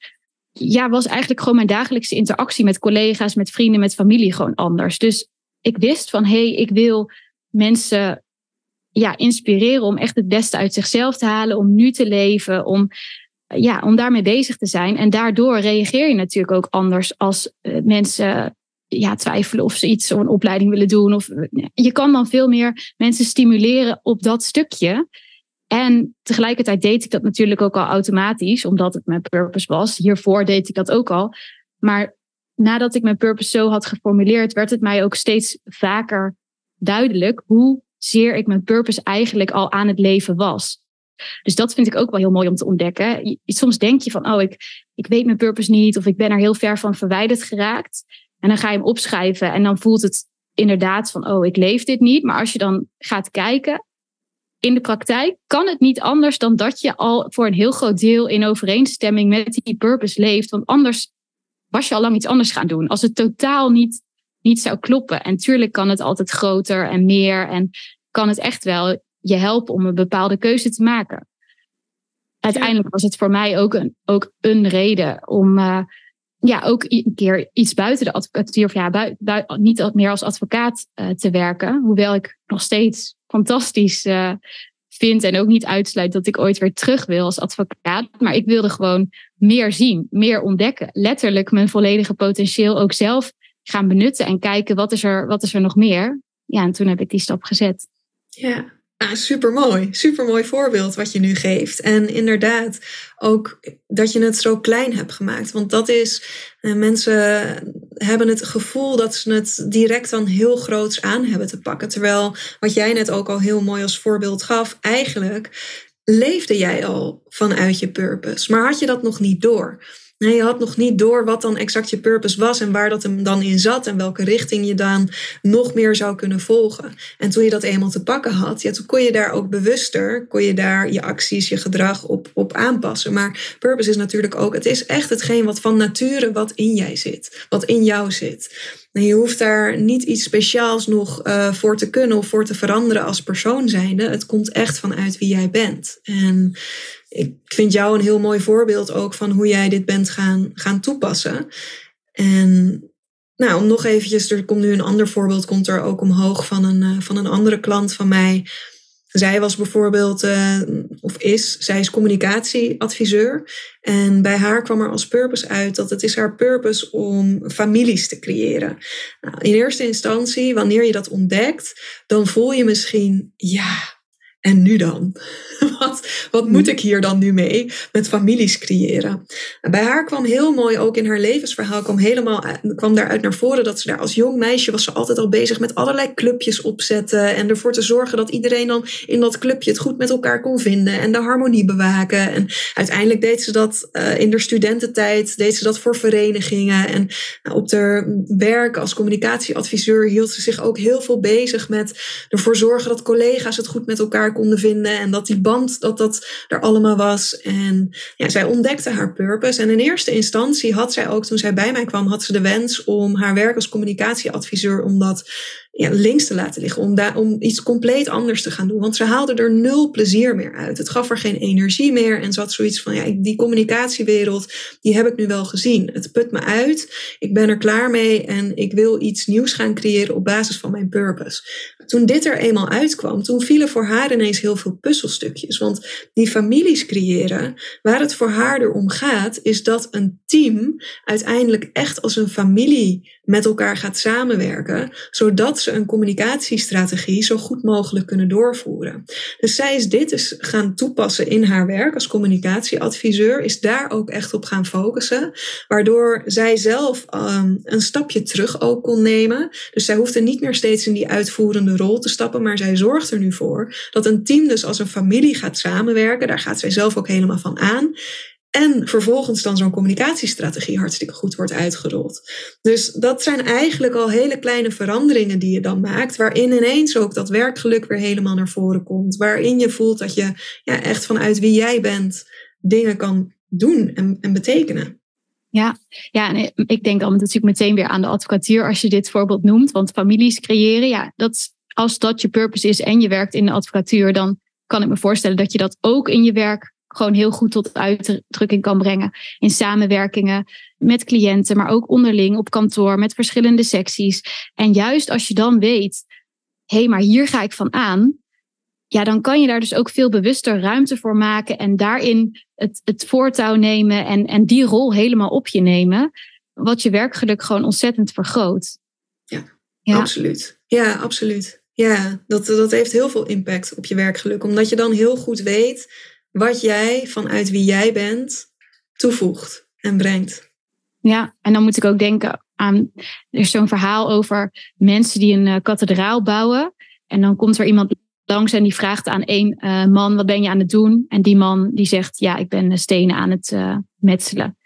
ja, was eigenlijk gewoon mijn dagelijkse interactie met collega's, met vrienden, met familie gewoon anders. Dus ik wist van, hé, hey, ik wil mensen ja, inspireren om echt het beste uit zichzelf te halen, om nu te leven, om, ja, om daarmee bezig te zijn. En daardoor reageer je natuurlijk ook anders als uh, mensen ja, twijfelen of ze iets, zo'n opleiding willen doen. Of, je kan dan veel meer mensen stimuleren op dat stukje. En tegelijkertijd deed ik dat natuurlijk ook al automatisch, omdat het mijn purpose was. Hiervoor deed ik dat ook al. Maar nadat ik mijn purpose zo had geformuleerd, werd het mij ook steeds vaker duidelijk hoe zeer ik mijn purpose eigenlijk al aan het leven was. Dus dat vind ik ook wel heel mooi om te ontdekken. Soms denk je van, oh, ik, ik weet mijn purpose niet of ik ben er heel ver van verwijderd geraakt. En dan ga je hem opschrijven en dan voelt het inderdaad van, oh, ik leef dit niet. Maar als je dan gaat kijken, in de praktijk kan het niet anders dan dat je al voor een heel groot deel in overeenstemming met die purpose leeft. Want anders was je al lang iets anders gaan doen. Als het totaal niet niet zou kloppen. En tuurlijk kan het altijd groter en meer en kan het echt wel je helpen om een bepaalde keuze te maken. Uiteindelijk was het voor mij ook een, ook een reden om uh, ja, ook een keer iets buiten de advocatuur, of ja, niet meer als advocaat uh, te werken. Hoewel ik nog steeds fantastisch uh, vind en ook niet uitsluit dat ik ooit weer terug wil als advocaat. Maar ik wilde gewoon meer zien, meer ontdekken. Letterlijk mijn volledige potentieel ook zelf gaan benutten en kijken wat is er, wat is er nog meer. Ja, en toen heb ik die stap gezet. Ja, Ah, super mooi. Super mooi voorbeeld wat je nu geeft. En inderdaad, ook dat je het zo klein hebt gemaakt. Want dat is, eh, mensen hebben het gevoel dat ze het direct dan heel groots aan hebben te pakken. Terwijl, wat jij net ook al heel mooi als voorbeeld gaf, eigenlijk leefde jij al vanuit je purpose. Maar had je dat nog niet door? Nee, je had nog niet door wat dan exact je purpose was en waar dat hem dan in zat en welke richting je dan nog meer zou kunnen volgen. En toen je dat eenmaal te pakken had, ja, toen kon je daar ook bewuster, kon je daar je acties, je gedrag op, op aanpassen. Maar purpose is natuurlijk ook, het is echt hetgeen wat van nature wat in jij zit, wat in jou zit. En je hoeft daar niet iets speciaals nog uh, voor te kunnen of voor te veranderen als persoon zijnde. Het komt echt vanuit wie jij bent. En ik vind jou een heel mooi voorbeeld ook van hoe jij dit bent gaan, gaan toepassen. En nou, om nog eventjes, er komt nu een ander voorbeeld, komt er ook omhoog van een, uh, van een andere klant van mij. Zij was bijvoorbeeld, uh, of is, zij is communicatieadviseur. En bij haar kwam er als purpose uit dat het is haar purpose om families te creëren. Nou, in eerste instantie, wanneer je dat ontdekt, dan voel je misschien, ja, en nu dan? Wat, wat moet ik hier dan nu mee met families creëren? Bij haar kwam heel mooi ook in haar levensverhaal, kwam, helemaal, kwam daaruit naar voren dat ze daar als jong meisje was ze altijd al bezig met allerlei clubjes opzetten. En ervoor te zorgen dat iedereen dan in dat clubje het goed met elkaar kon vinden en de harmonie bewaken. En uiteindelijk deed ze dat uh, in de studententijd, deed ze dat voor verenigingen. En uh, op haar werk als communicatieadviseur hield ze zich ook heel veel bezig met ervoor zorgen dat collega's het goed met elkaar konden vinden. En dat die band, dat dat er allemaal was. En ja, zij ontdekte haar purpose. En in eerste instantie had zij ook, toen zij bij mij kwam, had ze de wens om haar werk als communicatieadviseur, om dat ja, links te laten liggen. Om, daar, om iets compleet anders te gaan doen. Want ze haalde er nul plezier meer uit. Het gaf haar geen energie meer. En ze had zoiets van, ja, die communicatiewereld, die heb ik nu wel gezien. Het put me uit. Ik ben er klaar mee. En ik wil iets nieuws gaan creëren op basis van mijn purpose. Toen dit er eenmaal uitkwam, toen vielen voor haar ineens heel veel puzzelstukjes. Want die families creëren, waar het voor haar erom gaat, is dat een team uiteindelijk echt als een familie met elkaar gaat samenwerken, zodat ze een communicatiestrategie zo goed mogelijk kunnen doorvoeren. Dus zij is dit dus gaan toepassen in haar werk als communicatieadviseur, is daar ook echt op gaan focussen, waardoor zij zelf um, een stapje terug ook kon nemen. Dus zij hoefde niet meer steeds in die uitvoerende rol te stappen, maar zij zorgt er nu voor dat een team dus als een familie gaat samenwerken. Daar gaat zij zelf ook helemaal van aan. En vervolgens dan zo'n communicatiestrategie hartstikke goed wordt uitgerold. Dus dat zijn eigenlijk al hele kleine veranderingen die je dan maakt, waarin ineens ook dat werkgeluk weer helemaal naar voren komt. Waarin je voelt dat je ja, echt vanuit wie jij bent dingen kan doen en, en betekenen. Ja, ja, en ik denk dan natuurlijk meteen weer aan de advocatuur als je dit voorbeeld noemt. Want families creëren, ja, dat, als dat je purpose is en je werkt in de advocatuur, dan kan ik me voorstellen dat je dat ook in je werk gewoon heel goed tot uitdrukking kan brengen. In samenwerkingen met cliënten, maar ook onderling op kantoor met verschillende secties. En juist als je dan weet, hé, hey, maar hier ga ik van aan. Ja, dan kan je daar dus ook veel bewuster ruimte voor maken en daarin het, het voortouw nemen en, en die rol helemaal op je nemen. Wat je werkgeluk gewoon ontzettend vergroot. Ja, ja. absoluut. Ja, absoluut. Ja, dat, dat heeft heel veel impact op je werkgeluk. Omdat je dan heel goed weet wat jij vanuit wie jij bent toevoegt en brengt. Ja, en dan moet ik ook denken aan, er is zo'n verhaal over mensen die een uh, kathedraal bouwen. En dan komt er iemand langs en die vraagt aan één uh, man, wat ben je aan het doen? En die man die zegt, ja, ik ben stenen aan het metselen.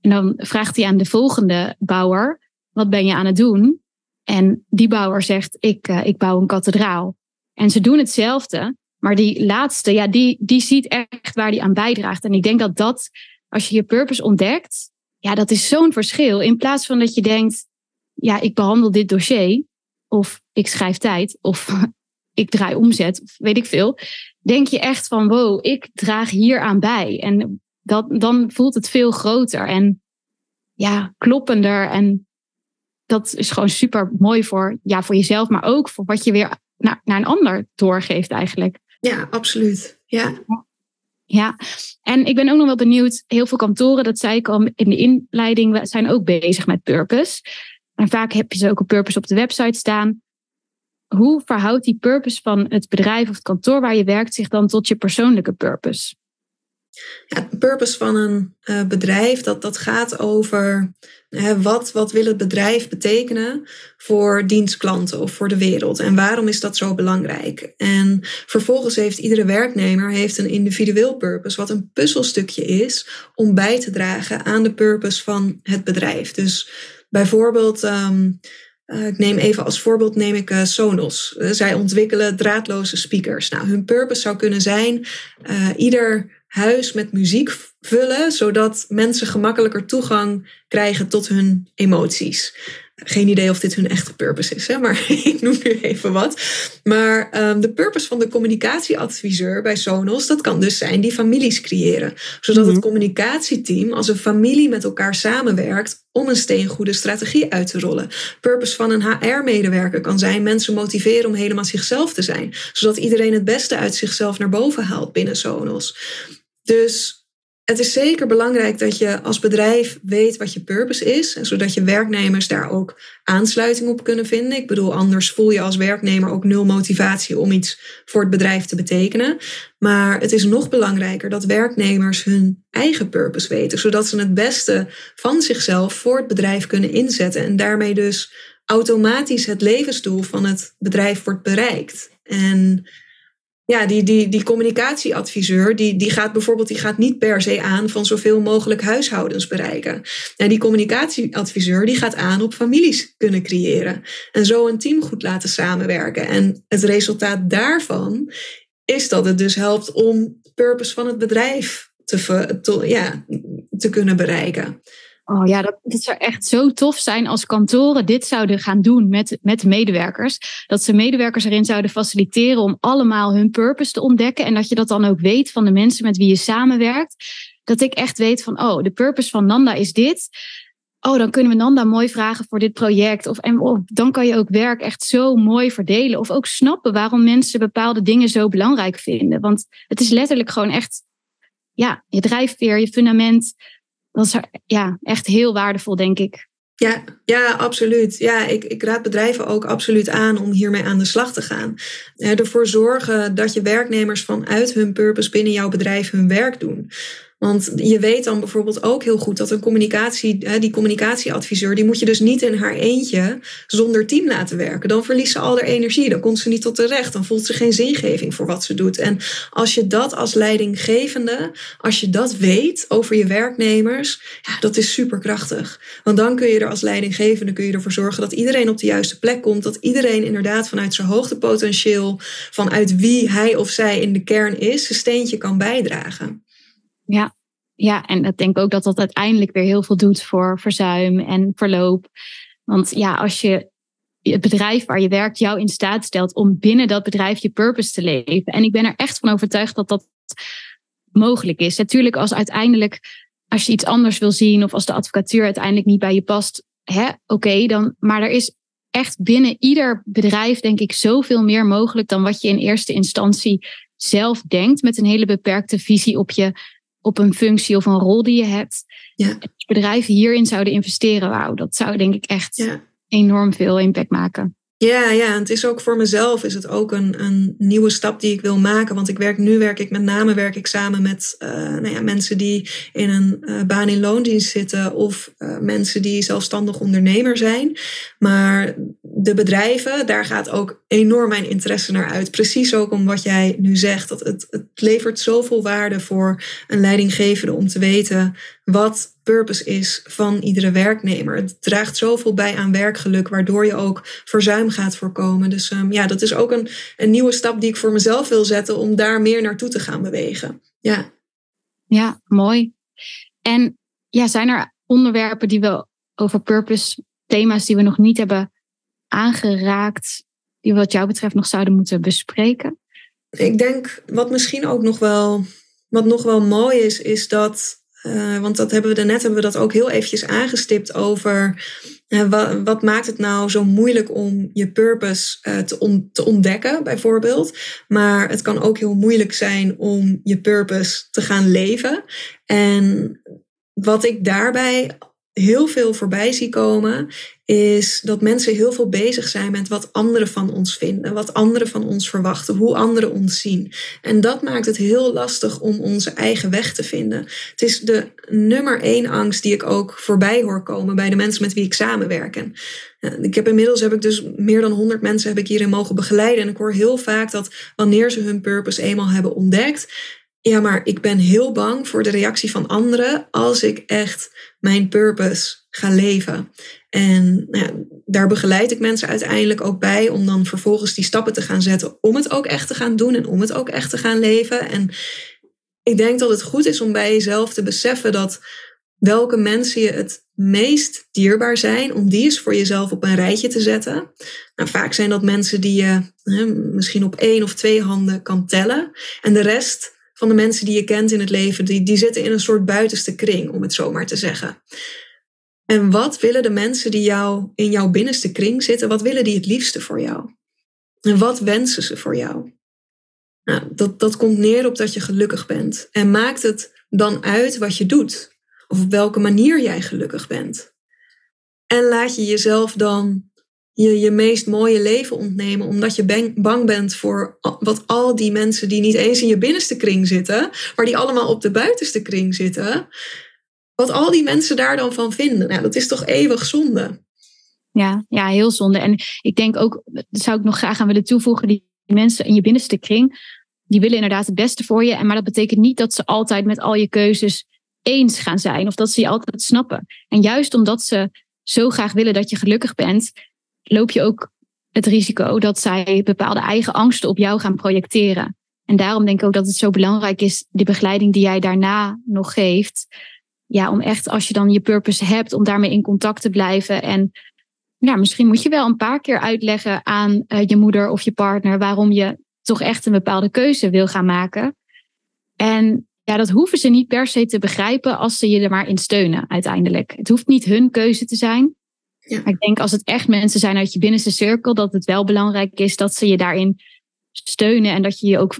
En dan vraagt hij aan de volgende bouwer, wat ben je aan het doen? En die bouwer zegt, ik, ik bouw een kathedraal. En ze doen hetzelfde, maar die laatste, ja, die, die ziet echt waar die aan bijdraagt. En ik denk dat dat, als je je purpose ontdekt, ja, dat is zo'n verschil. In plaats van dat je denkt, ja, ik behandel dit dossier, of ik schrijf tijd, of ik draai omzet, of weet ik veel. Denk je echt van, wow, ik draag hier aan bij. En dat, dan voelt het veel groter en ja, kloppender. En dat is gewoon super mooi voor, ja, voor jezelf, maar ook voor wat je weer naar, naar een ander doorgeeft eigenlijk. Ja, absoluut. Ja. Ja, en ik ben ook nog wel benieuwd. Heel veel kantoren, dat zei ik al in de inleiding, zijn ook bezig met purpose. En vaak heb je ze ook een purpose op de website staan. Hoe verhoudt die purpose van het bedrijf of het kantoor waar je werkt zich dan tot je persoonlijke purpose? De purpose van een uh, bedrijf, dat, dat gaat over hè, wat, wat wil het bedrijf betekenen voor dienstklanten of voor de wereld. En waarom is dat zo belangrijk? En vervolgens heeft iedere werknemer heeft een individueel purpose, wat een puzzelstukje is om bij te dragen aan de purpose van het bedrijf. Dus bijvoorbeeld. Um, uh, ik neem even als voorbeeld neem ik uh, Sonos. Zij ontwikkelen draadloze speakers. Nou, hun purpose zou kunnen zijn ieder huis met muziek vullen, zodat mensen gemakkelijker toegang krijgen tot hun emoties. Geen idee of dit hun echte purpose is, hè? maar ik noem nu even wat. Maar um, de purpose van de communicatieadviseur bij Sonos, dat kan dus zijn die families creëren. Zodat het mhm. communicatieteam als een familie met elkaar samenwerkt om een steengoede strategie uit te rollen. Purpose van een HR-medewerker kan zijn mensen motiveren om helemaal zichzelf te zijn. Zodat iedereen het beste uit zichzelf naar boven haalt binnen Sonos. Dus het is zeker belangrijk dat je als bedrijf weet wat je purpose is. Zodat je werknemers daar ook aansluiting op kunnen vinden. Ik bedoel, anders voel je als werknemer ook nul motivatie om iets voor het bedrijf te betekenen. Maar het is nog belangrijker dat werknemers hun eigen purpose weten. Zodat ze het beste van zichzelf voor het bedrijf kunnen inzetten. En daarmee dus automatisch het levensdoel van het bedrijf wordt bereikt. En ja, die, die, die communicatieadviseur, die, die gaat bijvoorbeeld die gaat niet per se aan van zoveel mogelijk huishoudens bereiken. En die communicatieadviseur die gaat aan op families kunnen creëren. En zo een team goed laten samenwerken. En het resultaat daarvan is dat het dus helpt om de purpose van het bedrijf te, te, ja, te kunnen bereiken. Oh ja, dat, zou echt zo tof zijn als kantoren dit zouden gaan doen met, met de medewerkers. Dat ze medewerkers erin zouden faciliteren om allemaal hun purpose te ontdekken. En dat je dat dan ook weet van de mensen met wie je samenwerkt. Dat ik echt weet van, oh, de purpose van Nanda is dit. Oh, dan kunnen we Nanda mooi vragen voor dit project. Of, en oh, dan kan je ook werk echt zo mooi verdelen. Of ook snappen waarom mensen bepaalde dingen zo belangrijk vinden. Want het is letterlijk gewoon echt ja, je drijfveer, je fundament dat is ja, echt heel waardevol, denk ik. Ja, ja, absoluut. Ja, ik, ik raad bedrijven ook absoluut aan om hiermee aan de slag te gaan. ervoor zorgen dat je werknemers vanuit hun purpose binnen jouw bedrijf hun werk doen. Want je weet dan bijvoorbeeld ook heel goed dat een communicatie, die communicatieadviseur, die moet je dus niet in haar eentje zonder team laten werken. Dan verliest ze al haar energie, dan komt ze niet tot terecht, dan voelt ze geen zingeving voor wat ze doet. En als je dat als leidinggevende, als je dat weet over je werknemers, ja, dat is superkrachtig. Want dan kun je er als leidinggevende kun je ervoor zorgen dat iedereen op de juiste plek komt, dat iedereen inderdaad vanuit zijn hoogtepotentieel, vanuit wie hij of zij in de kern is, zijn steentje kan bijdragen. Ja. ja, en ik denk ook dat dat uiteindelijk weer heel veel doet voor verzuim en verloop. Want ja, als je het bedrijf waar je werkt jou in staat stelt om binnen dat bedrijf je purpose te leven. En ik ben er echt van overtuigd dat dat mogelijk is. Natuurlijk, als uiteindelijk, als je iets anders wil zien of als de advocatuur uiteindelijk niet bij je past, oké, dan. Maar er is echt binnen ieder bedrijf, denk ik, zoveel meer mogelijk dan wat je in eerste instantie zelf denkt, met een hele beperkte visie op je op een functie of een rol die je hebt. Ja. Als bedrijven hierin zouden investeren, wauw, dat zou denk ik echt enorm veel impact maken. Ja, ja, het is ook voor mezelf is het ook een, een nieuwe stap die ik wil maken. Want ik werk nu werk ik met name werk ik samen met uh, nou ja, mensen die in een uh, baan in loondienst zitten of uh, mensen die zelfstandig ondernemer zijn. Maar de bedrijven, daar gaat ook enorm mijn interesse naar uit. Precies ook om wat jij nu zegt. Dat het, het levert zoveel waarde voor een leidinggevende om te weten wat purpose is van iedere werknemer. Het draagt zoveel bij aan werkgeluk, waardoor je ook verzuim gaat voorkomen. Dus um, ja, dat is ook een, een nieuwe stap die ik voor mezelf wil zetten om daar meer naartoe te gaan bewegen. Ja, ja mooi. En ja, zijn er onderwerpen die we over purpose, thema's die we nog niet hebben aangeraakt, die we wat jou betreft nog zouden moeten bespreken? Ik denk wat misschien ook nog wel, wat nog wel mooi is, is dat uh, want dat hebben we daarnet hebben we dat ook heel eventjes aangestipt over uh, wat, maakt het nou zo moeilijk om je purpose uh, te, te, ontdekken, bijvoorbeeld. Maar het kan ook heel moeilijk zijn om je purpose te gaan leven. En wat ik daarbij heel veel voorbij zie komen, is dat mensen heel veel bezig zijn met wat anderen van ons vinden, wat anderen van ons verwachten, hoe anderen ons zien. En dat maakt het heel lastig om onze eigen weg te vinden. Het is de nummer één angst die ik ook voorbij hoor komen bij de mensen met wie ik samenwerk. En ik heb inmiddels heb ik dus meer dan 100 mensen heb ik hierin mogen begeleiden. En ik hoor heel vaak dat wanneer ze hun purpose eenmaal hebben ontdekt, ja, maar ik ben heel bang voor de reactie van anderen als ik echt mijn purpose ga leven. En nou ja, daar begeleid ik mensen uiteindelijk ook bij om dan vervolgens die stappen te gaan zetten om het ook echt te gaan doen en om het ook echt te gaan leven. En ik denk dat het goed is om bij jezelf te beseffen dat welke mensen je het meest dierbaar zijn, om die eens voor jezelf op een rijtje te zetten. Nou, vaak zijn dat mensen die je hè, misschien op één of twee handen kan tellen. En de rest van de mensen die je kent in het leven, die, die zitten in een soort buitenste kring, om het zo maar te zeggen. En wat willen de mensen die jou in jouw binnenste kring zitten, wat willen die het liefste voor jou? En wat wensen ze voor jou? Nou, dat, dat komt neer op dat je gelukkig bent. En maakt het dan uit wat je doet? Of op welke manier jij gelukkig bent? En laat je jezelf dan je, je meest mooie leven ontnemen, omdat je bang bent voor wat al die mensen die niet eens in je binnenste kring zitten, maar die allemaal op de buitenste kring zitten, wat al die mensen daar dan van vinden. Nou, dat is toch eeuwig zonde. Ja, ja, heel zonde. En ik denk ook, dat zou ik nog graag aan willen toevoegen, die mensen in je binnenste kring, die willen inderdaad het beste voor je. Maar dat betekent niet dat ze altijd met al je keuzes eens gaan zijn of dat ze je altijd snappen. En juist omdat ze zo graag willen dat je gelukkig bent, loop je ook het risico dat zij bepaalde eigen angsten op jou gaan projecteren. En daarom denk ik ook dat het zo belangrijk is, de begeleiding die jij daarna nog geeft, ja, om echt als je dan je purpose hebt, om daarmee in contact te blijven. En ja, misschien moet je wel een paar keer uitleggen aan uh, je moeder of je partner waarom je toch echt een bepaalde keuze wil gaan maken. En ja, dat hoeven ze niet per se te begrijpen als ze je er maar in steunen uiteindelijk. Het hoeft niet hun keuze te zijn. Ja. Maar ik denk als het echt mensen zijn uit je binnenste cirkel, dat het wel belangrijk is dat ze je daarin steunen en dat je je ook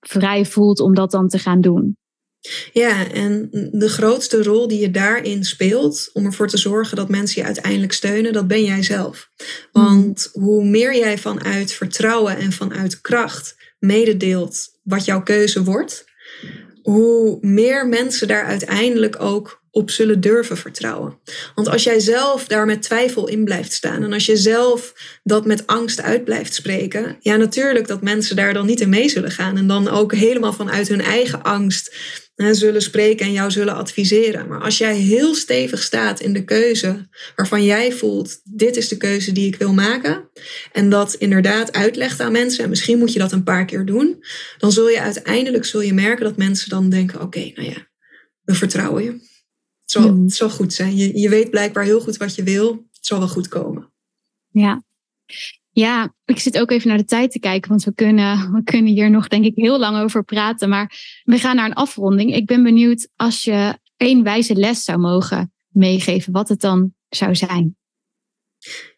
vrij voelt om dat dan te gaan doen. Ja, en de grootste rol die je daarin speelt om ervoor te zorgen dat mensen je uiteindelijk steunen, dat ben jij zelf. Want hoe meer jij vanuit vertrouwen en vanuit kracht mededeelt wat jouw keuze wordt, hoe meer mensen daar uiteindelijk ook op zullen durven vertrouwen. Want als jij zelf daar met twijfel in blijft staan en als je zelf dat met angst uit blijft spreken, ja, natuurlijk dat mensen daar dan niet in mee zullen gaan en dan ook helemaal vanuit hun eigen angst hè, zullen spreken en jou zullen adviseren. Maar als jij heel stevig staat in de keuze waarvan jij voelt, dit is de keuze die ik wil maken, en dat inderdaad uitlegt aan mensen, en misschien moet je dat een paar keer doen, dan zul je uiteindelijk zul je merken dat mensen dan denken, oké, nou ja, we vertrouwen je. Het zal, het zal goed zijn. Je, je weet blijkbaar heel goed wat je wil. Het zal wel goed komen. Ja. Ja, ik zit ook even naar de tijd te kijken, want we kunnen, we kunnen hier nog denk ik heel lang over praten. Maar we gaan naar een afronding. Ik ben benieuwd als je één wijze les zou mogen meegeven, wat het dan zou zijn.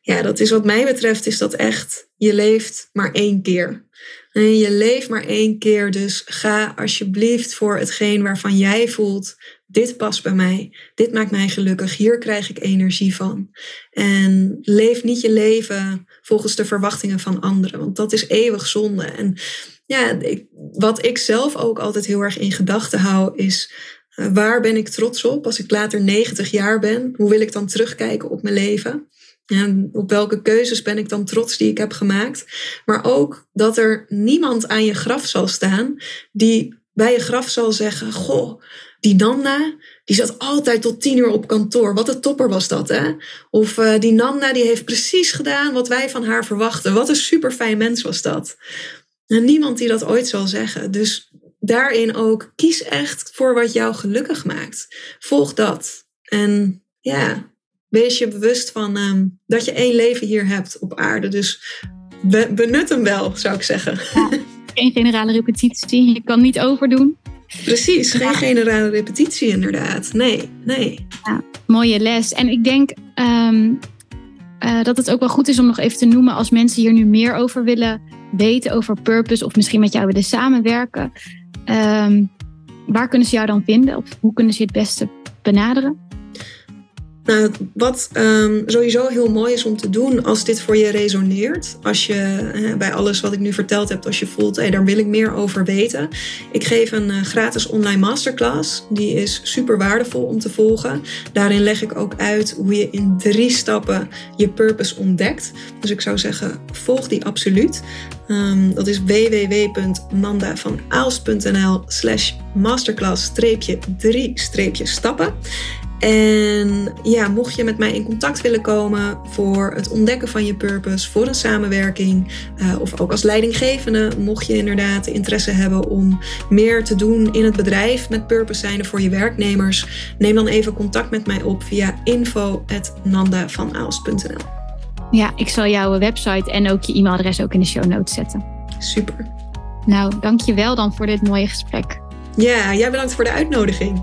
Ja, dat is wat mij betreft, is dat echt, je leeft maar één keer. En je leeft maar één keer, dus ga alsjeblieft voor hetgeen waarvan jij voelt dit past bij mij, dit maakt mij gelukkig, hier krijg ik energie van. En leef niet je leven volgens de verwachtingen van anderen, want dat is eeuwig zonde. En ja, wat ik zelf ook altijd heel erg in gedachten hou, is uh, waar ben ik trots op als ik later 90 jaar ben? Hoe wil ik dan terugkijken op mijn leven? En op welke keuzes ben ik dan trots die ik heb gemaakt? Maar ook dat er niemand aan je graf zal staan die bij je graf zal zeggen: Goh, die Nanda, die zat altijd tot tien uur op kantoor. Wat een topper was dat, hè? Of uh, die Nanda, die heeft precies gedaan wat wij van haar verwachten. Wat een super fijn mens was dat. En niemand die dat ooit zal zeggen. Dus daarin ook, kies echt voor wat jou gelukkig maakt. Volg dat. En ja, wees je bewust van um, dat je één leven hier hebt op aarde. Dus benut hem wel, zou ik zeggen. geen generale repetitie. Je kan niet overdoen. Precies, geen generale repetitie inderdaad. Nee, nee. Ja, mooie les. En ik denk um, uh, dat het ook wel goed is om nog even te noemen als mensen hier nu meer over willen weten, over purpose of misschien met jou willen samenwerken. Um, waar kunnen ze jou dan vinden? Of hoe kunnen ze het beste benaderen? Nou, wat um, sowieso heel mooi is om te doen als dit voor je resoneert. Als je bij alles wat ik nu verteld heb, als je voelt, hey, daar wil ik meer over weten. Ik geef een uh, gratis online masterclass. Die is super waardevol om te volgen. Daarin leg ik ook uit hoe je in drie stappen je purpose ontdekt. Dus ik zou zeggen, volg die absoluut. Um, dat is www.nandavanaals.nl slash masterclass-3-stappen. En ja, mocht je met mij in contact willen komen voor het ontdekken van je purpose, voor een samenwerking, uh, of ook als leidinggevende, mocht je inderdaad interesse hebben om meer te doen in het bedrijf met purpose zijnde voor je werknemers, neem dan even contact met mij op via info.nandavanaals.nl. Ja, ik zal jouw website en ook je e-mailadres ook in de show notes zetten. Super. Nou, dankjewel dan voor dit mooie gesprek. Ja, jij bedankt voor de uitnodiging.